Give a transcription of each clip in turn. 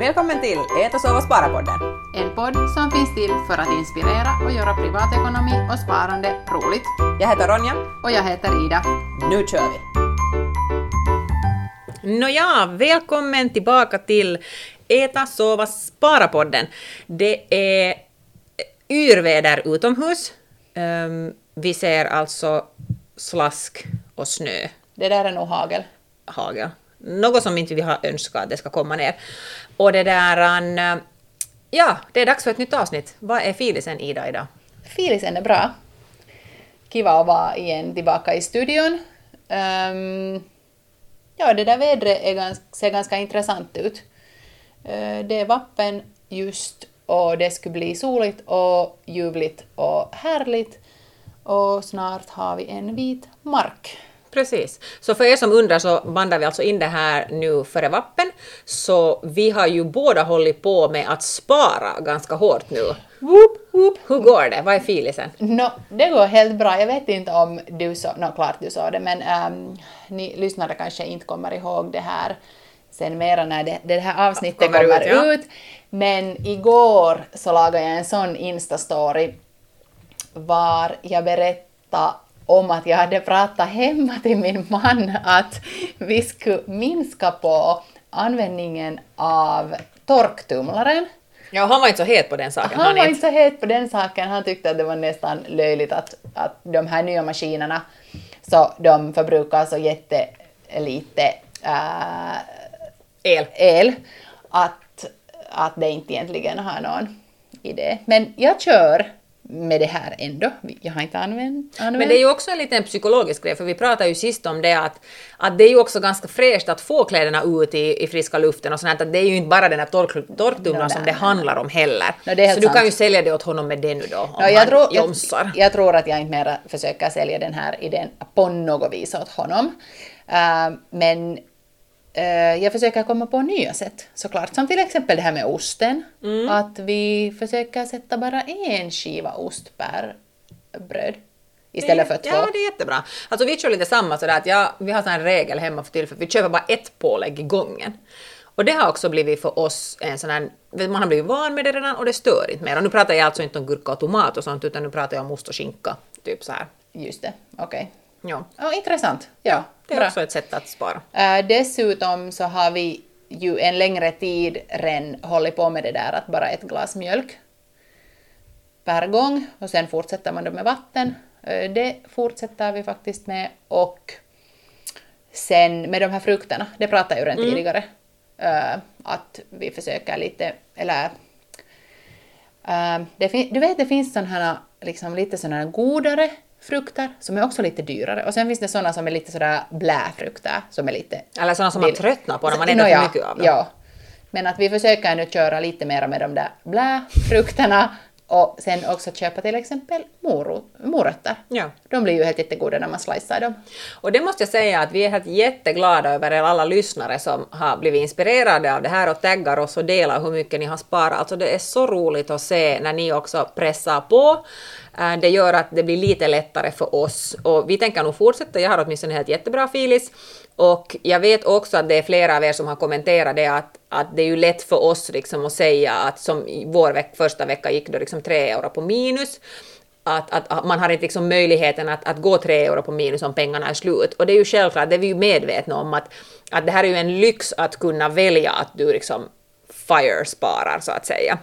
Välkommen till Ät och sova spara-podden. En podd som finns till för att inspirera och göra privatekonomi och sparande roligt. Jag heter Ronja. Och jag heter Ida. Nu kör vi! Nåja, välkommen tillbaka till Äta, sova, spara-podden. Det är yrväder utomhus. Um, vi ser alltså slask och snö. Det där är nog hagel. Hagel. Något som inte vi har önskat att det ska komma ner. Och det där... Ja, det är dags för ett nytt avsnitt. Vad är filisen Ida idag? Filisen är bra. Kiva att vara igen tillbaka i studion. Um, ja, det där vädret är ganska, ser ganska intressant ut. Uh, det är vappen just och det skulle bli soligt och ljuvligt och härligt. Och snart har vi en vit mark. Precis. Så för er som undrar så bandar vi alltså in det här nu före vappen. Så vi har ju båda hållit på med att spara ganska hårt nu. Woop, woop. Hur går det? Vad är filisen? No, det går helt bra. Jag vet inte om du så, no, klart du sa det, men um, ni lyssnare kanske inte kommer ihåg det här sen mera när det, det här avsnittet kommer, kommer ut, ja. ut. Men igår så lagade jag en sån Insta-story var jag berättade om att jag hade pratat hemma till min man att vi skulle minska på användningen av torktumlaren. Ja, han var inte så het på den saken. Han, han var inte så het på den saken. Han tyckte att det var nästan löjligt att, att de här nya maskinerna, så de förbrukar så jättelite äh, el. el att, att det inte egentligen har någon idé. Men jag kör med det här ändå. Jag har inte använt, använt. Men det är ju också en liten psykologisk grej, för vi pratade ju sist om det att, att det är ju också ganska fräscht att få kläderna ut i, i friska luften och sånt att det är ju inte bara den här tork, torktumlaren no, som det handlar om heller. No, så sant. du kan ju sälja det åt honom med det nu då, om no, jag han tror, jomsar. Jag, jag, tror att jag inte mer försöker sälja den här idén på något vis åt honom. Uh, men jag försöker komma på nya sätt såklart, som till exempel det här med osten. Mm. Att vi försöker sätta bara en skiva ost per bröd istället för två. Ja, det är jättebra. Alltså vi kör lite samma sådär att ja, vi har en regel hemma för tillfället, vi köper bara ett pålägg i gången. Och det har också blivit för oss en sån här, man har blivit van med det redan och det stör inte mer. Och nu pratar jag alltså inte om gurka och tomat och sånt, utan nu pratar jag om ost och skinka, typ så här. Just det, okej. Okay. Ja. Oh, intressant. Ja, det är bra. också ett sätt att spara. Uh, dessutom så har vi ju en längre tid redan hållit på med det där att bara ett glas mjölk per gång och sen fortsätter man då med vatten. Uh, det fortsätter vi faktiskt med och sen med de här frukterna, det pratade jag ju redan mm. tidigare, uh, att vi försöker lite, eller du vet det finns sådana här liksom lite sådana här godare frukter som är också lite dyrare. Och sen finns det sådana som är lite sådär bläfrukter som är lite... Eller sådana som man tröttnar på när man äter för mycket av dem. Ja. Men att vi försöker nu köra lite mer med de där bläfrukterna och sen också köpa till exempel morötter. Ja. De blir ju helt jättegoda när man slicear dem. Och det måste jag säga att vi är helt jätteglada över alla lyssnare som har blivit inspirerade av det här och taggar oss och delar hur mycket ni har sparat. Alltså det är så roligt att se när ni också pressar på. Eh, det gör att det blir lite lättare för oss och vi tänker nog fortsätta. Jag har åtminstone helt jättebra filis och jag vet också att det är flera av er som har kommenterat det att, att det är ju lätt för oss liksom att säga att som vår veck, första vecka gick då liksom 3 euro på minus. Att, att, att, man har inte liksom möjligheten att, att gå 3 euro på minus om pengarna är slut. Och det är ju självklart, det är vi ju medvetna om att, att det här är ju en lyx att kunna välja att du liksom fire-sparar så att säga.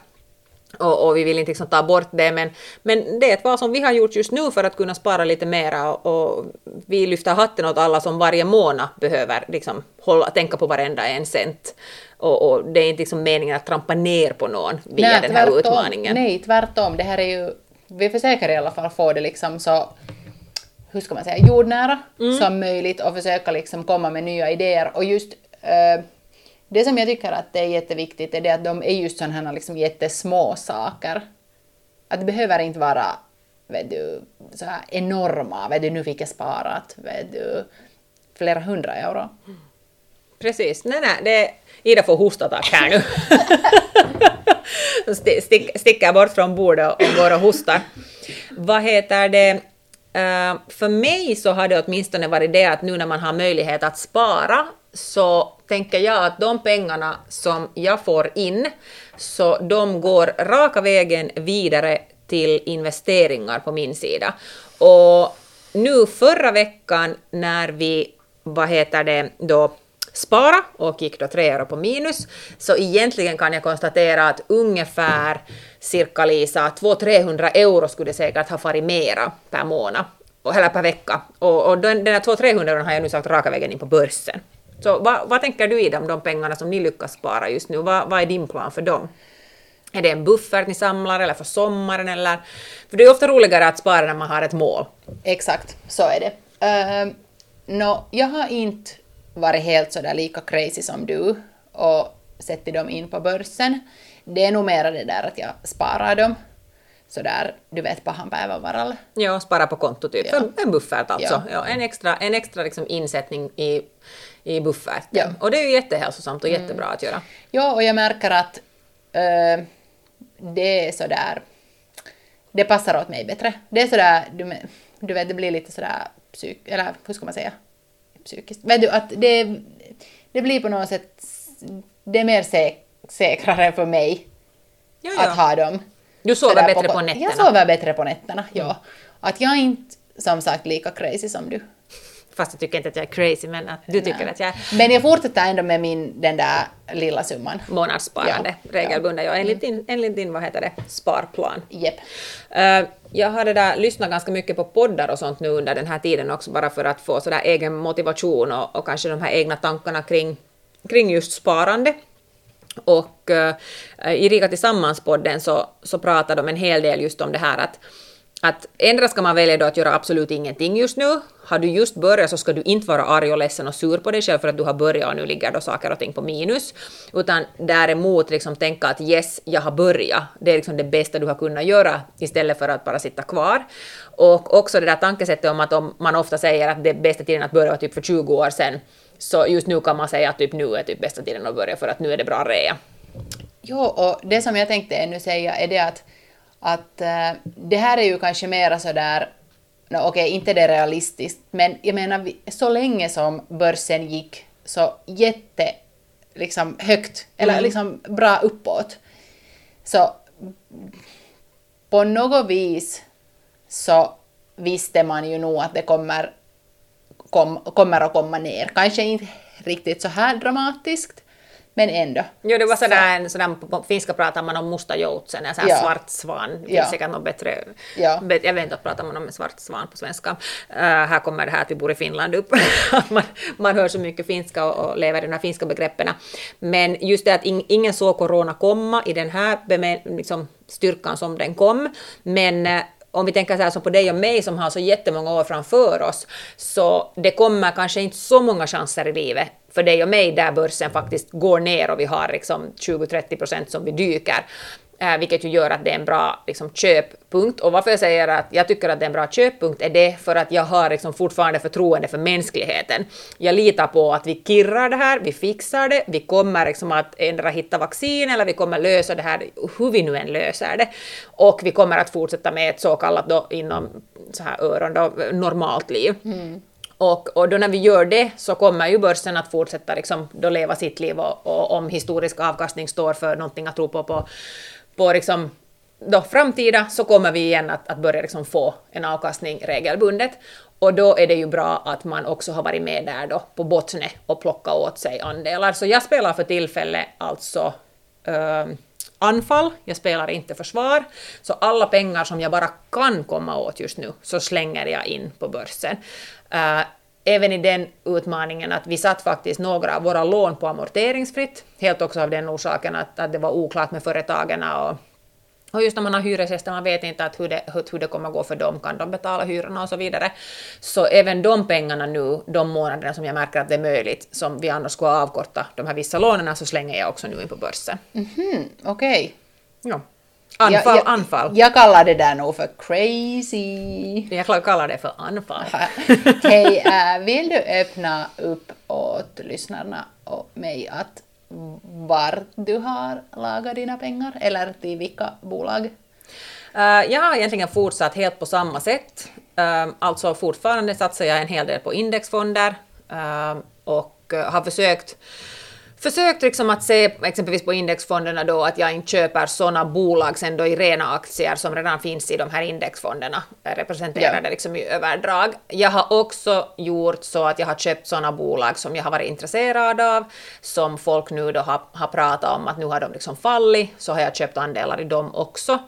Och, och, vi vill inte liksom ta bort det, men, men det är ett val som vi har gjort just nu för att kunna spara lite mera och, och vi lyfter hatten åt alla som varje månad behöver liksom hålla, tänka på varenda en cent. Och, och det är inte liksom meningen att trampa ner på någon via nej, den här tvärtom, utmaningen. Nej, tvärtom. Det här är ju, vi försöker i alla fall få det liksom så hur ska man säga, jordnära mm. som möjligt och försöka liksom komma med nya idéer. Och just uh, det som jag tycker att det är jätteviktigt är det att de är just sådana här liksom jättesmå saker. Att det behöver inte vara vet du, så här enorma, vet du, nu fick jag sparat vet du, flera hundra euro. Precis, nej nej, det, Ida får hostattack här nu. Stick, sticker bort från bordet och går och hostar. Vad heter det? Uh, för mig så har det åtminstone varit det att nu när man har möjlighet att spara så tänker jag att de pengarna som jag får in, så de går raka vägen vidare till investeringar på min sida. Och nu förra veckan när vi, vad heter det då, spara och gick då tre euro på minus, så egentligen kan jag konstatera att ungefär cirka Lisa 200-300 euro skulle säkert ha farit mera per månad, eller per vecka. Och, och den, den där 200-300 har jag nu sagt raka vägen in på börsen. Så vad, vad tänker du i om de pengarna som ni lyckas spara just nu? Vad, vad är din plan för dem? Är det en buffert ni samlar eller för sommaren eller? För det är ofta roligare att spara när man har ett mål. Exakt, så är det. Ehm, uh, no, jag har inte varit helt sådär lika crazy som du och sätter dem in på börsen. Det är nog mera det där att jag sparar dem sådär, du vet, pahan päivän varalle. Ja, spara på konto typ, ja. en buffert alltså. Ja. ja. en extra, en extra liksom insättning i, i bufferten. Ja. Och det är ju jättehälsosamt och mm. jättebra att göra. Ja, och jag märker att uh, det är sådär, det passar åt mig bättre. Det är sådär, du, du vet, det blir lite sådär psyk, eller hur ska man säga? Psykiskt. Vet du, att det, det blir på något sätt, det är mer säk, säkrare för mig ja. att ha dem. Du sover bättre på, på nätterna? Jag sover bättre på nätterna, ja. Mm. Att jag är inte som sagt lika crazy som du. Fast jag tycker inte att jag är crazy, men att du tycker Nej. att jag är... Men jag fortsätter ändå med min, den där lilla summan. Månadssparande, ja. regelbundet, ja. Enligt din, enligt din, vad heter det, sparplan. Yep. Uh, jag har det där, lyssnat ganska mycket på poddar och sånt nu under den här tiden också, bara för att få sådär egen motivation och, och kanske de här egna tankarna kring, kring just sparande. Och eh, i Rika Tillsammans-podden så, så pratar de en hel del just om det här att att ändra ska man välja då att göra absolut ingenting just nu. Har du just börjat så ska du inte vara arg och ledsen och sur på dig själv för att du har börjat och nu ligger då saker och ting på minus. Utan däremot liksom tänka att yes, jag har börjat. Det är liksom det bästa du har kunnat göra istället för att bara sitta kvar. Och också det där tankesättet om att om man ofta säger att det bästa tiden att börja var typ för 20 år sedan, så just nu kan man säga att typ nu är typ bästa tiden att börja för att nu är det bra rea. Jo, och det som jag tänkte ännu säga är det att att äh, det här är ju kanske mera sådär, no, okej, okay, inte det är realistiskt, men jag menar så länge som börsen gick så jätte liksom högt, eller mm. liksom bra uppåt, så på något vis så visste man ju nog att det kommer, kom, kommer att komma ner. Kanske inte riktigt så här dramatiskt, men ändå. Jo, det var sådär, så. sådär på finska pratar man om musta joutsen, en sån ja. svart svan. Det finns ja. säkert något bättre, ja. jag vet inte pratar man om en svart svan på svenska. Uh, här kommer det här att vi bor i Finland upp, man, man hör så mycket finska och, och lever i de här finska begreppen. Men just det att in, ingen såg corona komma i den här liksom, styrkan som den kom, men uh, om vi tänker så här som på dig och mig som har så jättemånga år framför oss, så det kommer kanske inte så många chanser i livet för dig och mig där börsen faktiskt går ner och vi har liksom 20-30 procent som vi dyker. Eh, vilket ju gör att det är en bra liksom, köppunkt. Och varför jag säger att jag tycker att det är en bra köppunkt är det för att jag har liksom, fortfarande förtroende för mänskligheten. Jag litar på att vi kirrar det här, vi fixar det, vi kommer liksom, att ändra hitta vaccin eller vi kommer lösa det här hur vi nu än löser det. Och vi kommer att fortsätta med ett så kallat då, inom så här öron då, normalt liv. Mm. Och, och då när vi gör det så kommer ju börsen att fortsätta liksom då leva sitt liv och, och om historisk avkastning står för någonting att tro på, på, på liksom då framtida så kommer vi igen att, att börja liksom få en avkastning regelbundet. Och då är det ju bra att man också har varit med där då på bottne och plockat åt sig andelar. Så jag spelar för tillfället alltså äh, anfall, jag spelar inte försvar. Så alla pengar som jag bara kan komma åt just nu så slänger jag in på börsen. Uh, även i den utmaningen att vi satt faktiskt några av våra lån på amorteringsfritt, helt också av den orsaken att, att det var oklart med företagen och och just när man har hyresgäster, man vet inte att hur, det, hur, det kommer gå för dem, kan de betala hyrorna och så vidare. Så även de pengarna nu, de månaderna som jag märker att det är möjligt, som vi annars skulle avkorta de här vissa lånen, så slänger jag också nu in på börsen. Mm -hmm, Okej. Okay. Ja. Anfall, jag, anfall. Jag kallar det där nog för crazy. Jag kallar det för anfall. Hej, äh, vill du öppna upp åt lyssnarna och mig att var du har lagat dina pengar eller till vilka bolag? Uh, jag har egentligen fortsatt helt på samma sätt. Uh, alltså fortfarande satsar jag en hel del på indexfonder uh, och har försökt försökt liksom att se exempelvis på indexfonderna då att jag inte köper sådana bolag sen då i rena aktier som redan finns i de här indexfonderna representerade Ja. liksom i överdrag. Jag har också gjort så att jag har köpt sådana bolag som jag har varit intresserad av, som folk nu då har, har pratat om att nu har de liksom fallit, så har jag köpt andelar i dem också.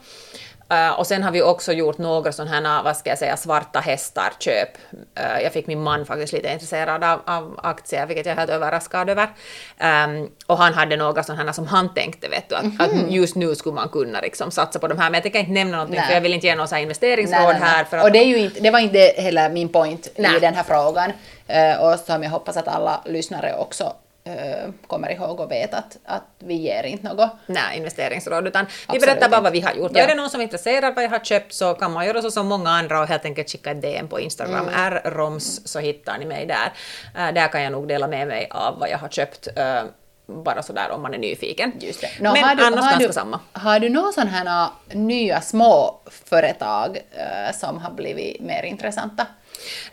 Eh, och sen har vi också gjort några sådana här, vad ska jag säga, svarta hästar köp. Eh, jag fick min man faktiskt lite intresserad av, av aktier, vilket jag är helt överraskad över. Ehm, och han hade några sådana här som han tänkte, vet du, att, att just nu skulle man kunna liksom satsa på de här, men jag tänker inte nämna någonting, Nej. för jag vill inte ge här investeringsråd Nej, nej, här. För att, Och det, är ju inte, det var inte heller min point i den här frågan. Eh, och som jag hoppas att alla lyssnare också kommer ihåg och vet att, att vi ger inte något. Nej, investeringsråd, utan vi Absolut berättar bara vad vi har gjort. Ja. Är det någon som är intresserad vad jag har köpt så kan man göra så som många andra och helt enkelt skicka ett DM på Instagram, Mm. rroms, så hittar ni mig där. Eh, där kan jag nog dela med mig av vad jag har köpt, eh, bara sådär om man är nyfiken. Just det. Men har du, annars har ganska du, samma. Har du några sådana här nya små företag eh, som har blivit mer intressanta?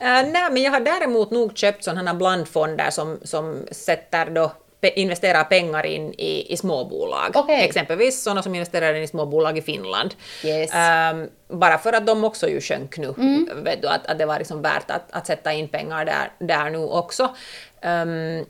Uh, nej, men jag har däremot nog köpt sådana blandfonder som, som sätter då investerar pengar in i, i småbolag. Okej. Exempelvis sådana som investerar in i småbolag i Finland. Yes. Ehm, bara för att de också ju sjönk nu. Mm. Vet du, att, att det var liksom värt att, att sätta in pengar där, där nu också. Ehm,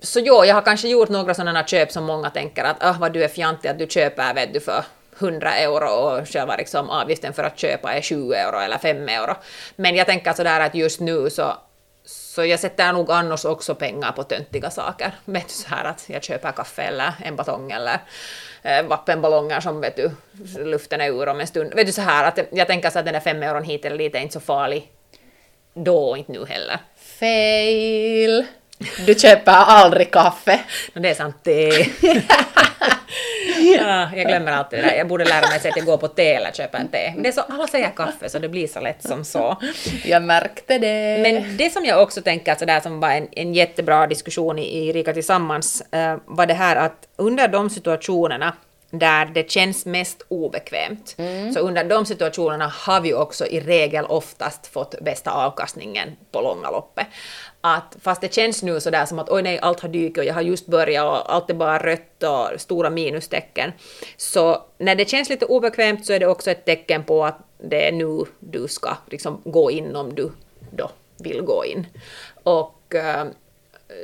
så jo, jag har kanske gjort några sådana köp som många tänker att ah, vad du är fjantig att du köper vet du, för 100 euro och själva liksom avgiften för att köpa är 20 euro eller 5 euro. Men jag tänker sådär att just nu så, så jag sätter nog annars också pengar på töntiga saker. Vet du så här att jag köper kaffe eller en batong eller eh, vattenballonger som vet du, luften är ur om en stund. Vet du så här att jag tänker så att den där 5 euron hit eller dit är inte så farlig då och inte nu heller. Fail! Du köper aldrig kaffe. No, det är sant, te. ja, jag glömmer alltid det där. Jag borde lära mig att jag går på te eller köper en te. Men det är så, alla säger kaffe så det blir så lätt som så. Jag märkte det. Men det som jag också tänker, alltså där som var en, en jättebra diskussion i, i Rika Tillsammans, eh, var det här att under de situationerna där det känns mest obekvämt, så under de situationerna har vi också i regel oftast fått bästa avkastningen på långa loppet. Att fast det känns nu sådär som att oj nej, allt har dykt och jag har just börjat och allt är bara rött och stora minustecken. Så när det känns lite obekvämt så är det också ett tecken på att det är nu du ska liksom gå in om du då vill gå in. Och eh,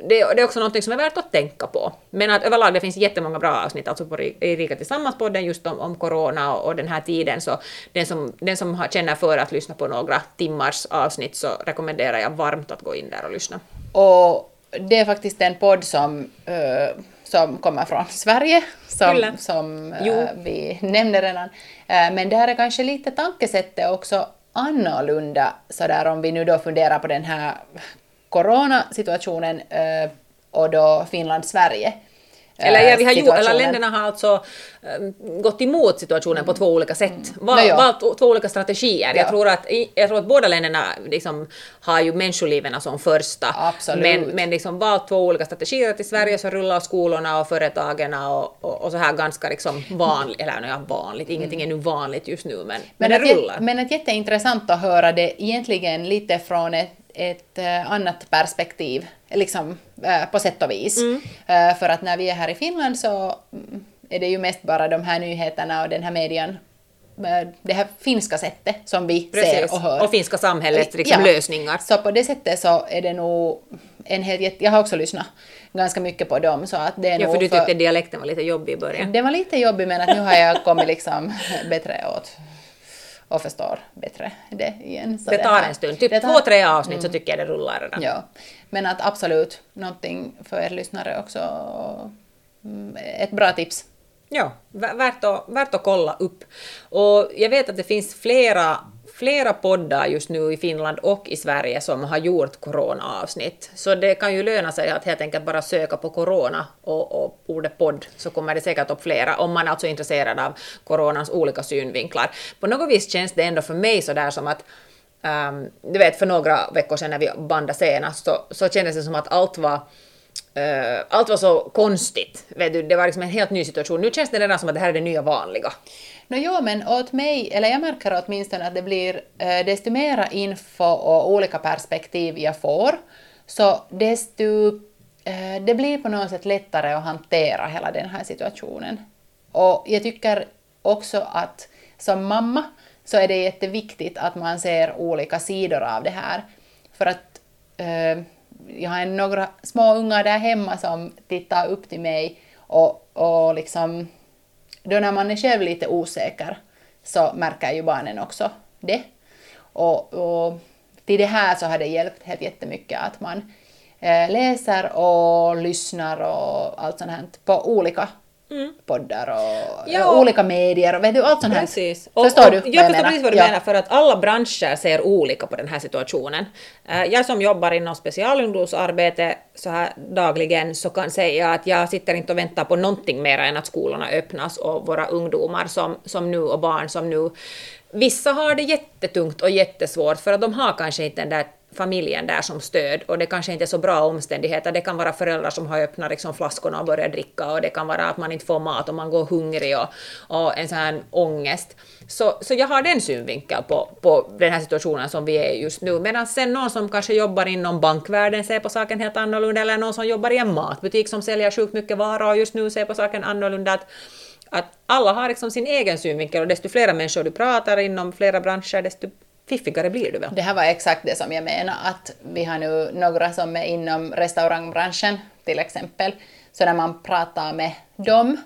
det, det är också något som är värt att tänka på. Men att överlag det finns jättemånga bra avsnitt alltså på i Rika Tillsammans-podden just om, om corona och, och den här tiden. Så den som, den som har, känner för att lyssna på några timmars avsnitt så rekommenderar jag varmt att gå in där och lyssna. Och det är faktiskt en podd som, eh, som kommer från Sverige, som, som Jo. vi nämnde redan. Eh, men där är kanske lite tankesättet också annorlunda, sådär om vi nu då funderar på den här coronasituationen och då Finland-Sverige. Eller, ja, vi har gjort, eller länderna har alltså gått emot situationen på två olika sätt. Val, Nå, ja. valt två olika strategier. Ja. Jag, tror att, i- jag tror att båda länderna liksom har ju människoliven som första. Absolut. Men, men liksom valt två olika strategier. Till Sverige så rullar skolorna och företagen och, och, och så här ganska liksom vanligt, eller ja, vanligt, ingenting är nu vanligt just nu men, men, Men, det att, rullar. men att jätteintressant att höra det egentligen lite från ett, ett eh, annat perspektiv, liksom eh, på sätt och vis. Mm. Eh, för att när vi är här i Finland så mm, är det ju mest bara de här nyheterna och den här median, det här finska sättet som vi Precis. ser och hör. Och finska samhällets liksom, Ja. lösningar. Så på det sättet så är det nog en jätte... Jag har också lyssnat ganska mycket på dem så att det är Ja, för du tyckte dialekten var lite jobbig i början. det var lite jobbigt men att nu har jag kommit liksom bättre åt och förstår bättre det igen. Så Det tar en stund, typ tar- två, tre avsnitt så tycker jag det rullar redan. Ja, men att absolut någonting för er lyssnare också. mm, Ett bra tips. Ja, vä- värt att, värt att kolla upp. Och jag vet att det finns flera, flera poddar just nu i Finland och i Sverige som har gjort corona-avsnitt. Så det kan ju löna sig att helt enkelt bara söka på corona och, och ordet podd så kommer det säkert upp flera om man alltså är intresserad av coronans olika synvinklar. På något vis känns det ändå för mig sådär som att um, du vet för några veckor sedan när vi bandade senast så, så kändes det som att allt var Eh, allt var så konstigt. Vet du, det var liksom en helt ny situation. Nu känns det redan som att det här är det nya vanliga. No, jo, men åt mig, eller jag märker åtminstone att det blir eh, desto mera info och olika perspektiv jag får, så desto eh, det blir på något sätt lättare att hantera hela den här situationen. Och jag tycker också att som mamma så är det jätteviktigt att man ser olika sidor av det här. För att eh, jag har några små ungar där hemma som tittar upp till mig och, och liksom då när man är själv lite osäker så märker ju barnen också det. Och, och till det här så har det hjälpt helt jättemycket att man eh, läser och lyssnar och allt sånt här på olika mm. poddar och ja. olika medier och vet du, allt sånt här. Precis. Förstår och, du och, vad jag, jag förstår precis vad du Ja. menar, för att alla branscher ser olika på den här situationen. Eh, Jag som jobbar inom specialungdomsarbete så här dagligen så kan säga att jag sitter inte och väntar på någonting mer än att skolorna öppnas och våra ungdomar som, som nu och barn som nu Vissa har det jättetungt och jättesvårt för att de har kanske inte den där familjen där som stöd och det kanske inte är så bra omständigheter. Det kan vara föräldrar som har öppnat liksom flaskorna och börjat dricka och det kan vara att man inte får mat och man går hungrig och, och en sån här ångest. Så, så jag har den synvinkeln på, på den här situationen som vi är i just nu. Medan sen någon som kanske jobbar inom bankvärlden ser på saken helt annorlunda eller någon som jobbar i en matbutik som säljer sjukt mycket varor och just nu ser på saken annorlunda. Att, att alla har liksom sin egen synvinkel och desto flera människor du pratar inom flera branscher desto fiffigare blir du väl? Det här var exakt det som jag menar, att vi har nu några som är inom restaurangbranschen till exempel. Så när man pratar med dem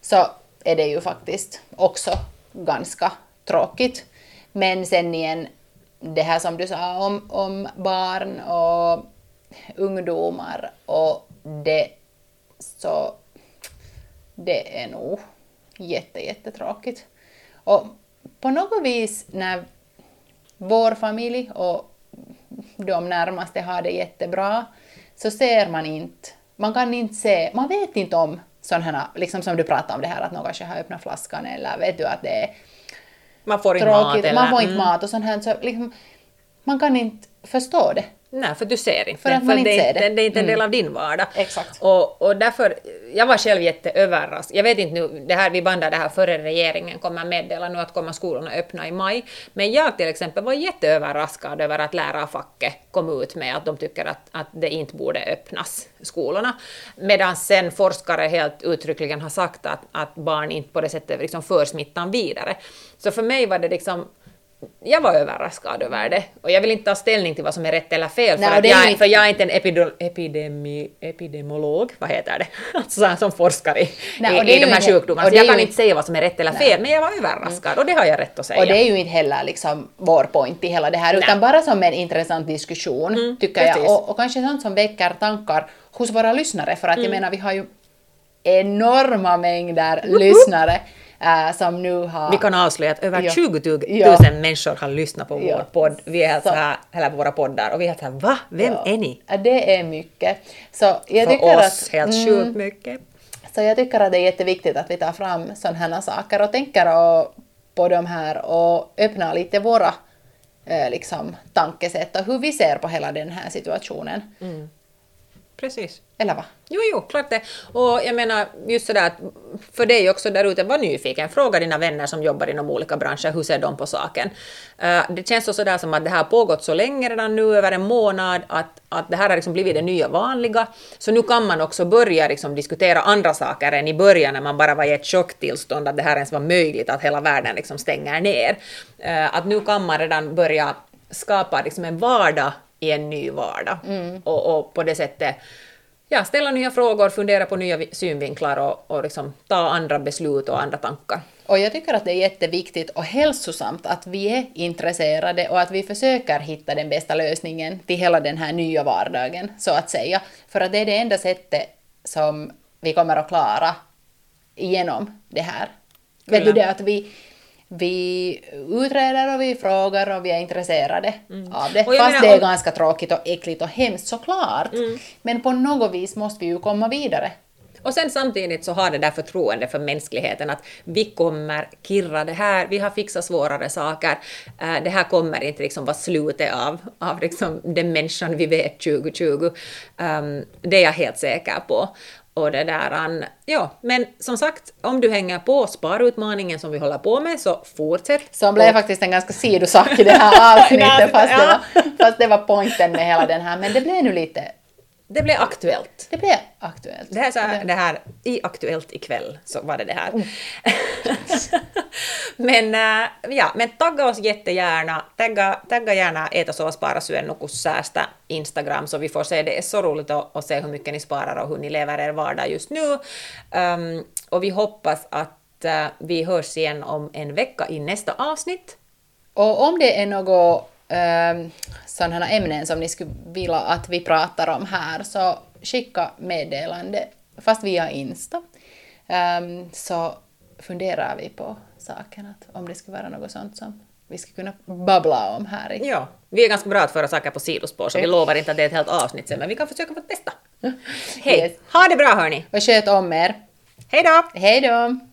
så är det ju faktiskt också ganska tråkigt. Men sen igen, det här som du sa om, om barn och ungdomar och det så det är nog jätte, jättetråkigt. Och på något vis när vår familj och de närmaste har det jättebra, så ser man inte, man kan inte se, man vet inte om sådana här, liksom som du pratade om det här att någon kanske har öppnat flaskan eller vet du att det är Man får inte mat eller... man får inte mm. mat och sånt här, så liksom, man kan inte förstå det. Nej, för du ser inte. För att man inte det, ser det. det är inte en del Mm. av din vardag. Exakt. Och, och därför, jag var själv jätteöverraskad. Jag vet inte nu, det här, vi bandar det här före regeringen kommer meddela nu att kommer skolorna öppna i maj. Men jag till exempel var jätteöverraskad över att lärarfacket kom ut med att de tycker att, att det inte borde öppnas, skolorna. Medan sen forskare helt uttryckligen har sagt att, att barn inte på det sättet liksom för smittan vidare. Så för mig var det liksom jag var överraskad över det. Och jag vill inte ta ställning till vad som är rätt eller fel, Nej, för, och att jag, för jag är inte en epidemi, epidemiolog, vad heter det? Alltså som forskar i, Nej, i, de här sjukdomarna. Så jag kan inte säga vad som är rätt eller fel, men jag var överraskad och det har jag rätt att säga. Och det är ju inte heller liksom vår point i hela det här, utan bara som en intressant diskussion, tycker jag. precis. Och, och kanske sånt som väcker tankar hos våra lyssnare, för att jag menar, vi har ju enorma mängder lyssnare äh, som nu har... Vi kan avslöja att över Ja. 20 000 Ja. människor har lyssnat på Ja. vår podd. Vi är helt Så- så här, eller på våra poddar, och vi är helt så här, va? Vem Ja. är ni? Det är mycket. Så jag För tycker oss, att, helt mm, sjukt mycket. Så jag tycker att det är jätteviktigt att vi tar fram sådana här saker och tänker och, på de här och öppnar lite våra eh, liksom, tankesätt och hur vi ser på hela den här situationen. Precis. Eller vad? Jo, jo, klart det. Och jag menar, just sådär att för dig också där ute, var nyfiken. Fråga dina vänner som jobbar inom olika branscher, hur ser de på saken? Eh, det känns så sådär som att det här har pågått så länge redan nu, över en månad, att, att det här har liksom blivit det nya vanliga. Så nu kan man också börja liksom diskutera andra saker än i början när man bara var i ett chocktillstånd, att det här ens var möjligt, att hela världen liksom stänger ner. Eh, att nu kan man redan börja skapa liksom en vardag i en ny vardag. Och, och på det sättet ja, ställa nya frågor, fundera på nya vi- synvinklar och, och liksom ta andra beslut och andra tankar. Och jag tycker att det är jätteviktigt och hälsosamt att vi är intresserade och att vi försöker hitta den bästa lösningen till hela den här nya vardagen, så att säga. För att det är det enda sättet som vi kommer att klara igenom det här. Vet du det att vi, vi utreder och vi frågar och vi är intresserade av det. Fast menar, det är ganska tråkigt och äckligt och hemskt såklart. Men på något vis måste vi ju komma vidare. Och sen samtidigt så har det där förtroende för mänskligheten att vi kommer kirra det här, vi har fixat svårare saker, eh, det här kommer inte liksom vara slutet av, av liksom den människan vi vet 2020. Um, det är jag helt säker på. Och det där, an, ja, men som sagt, om du hänger på sparutmaningen som vi håller på med så fortsätt. Som blev Och- faktiskt en ganska sidosak i det här avsnittet, fast, det var, fast det var poängen med hela den här. Men det blev nu lite det blev aktuellt. Det blev aktuellt. Det här, så här, det här i Aktuellt ikväll så var det det här. men, äh, ja, men tagga oss jättegärna, tagga, tagga gärna Äta sova spara syönukus säästä Instagram så vi får se, det är så roligt att, att se hur mycket ni sparar och hur ni lever er vardag just nu. Um, och vi hoppas att uh, vi hörs igen om en vecka i nästa avsnitt. Och om det är något um, sådana ämnen som ni skulle vilja att vi pratar om här så skicka meddelande, fast via Insta. Um, så funderar vi på saken, att om det skulle vara något sånt som vi skulle kunna babbla om här. I. Ja, vi är ganska bra att föra saker på sidospår, så vi lovar inte att det är ett helt avsnitt sen, men vi kan försöka vårt bästa. Hej! Yes. Ha det bra hörni! Och sköt om er. Hej då! Hej då!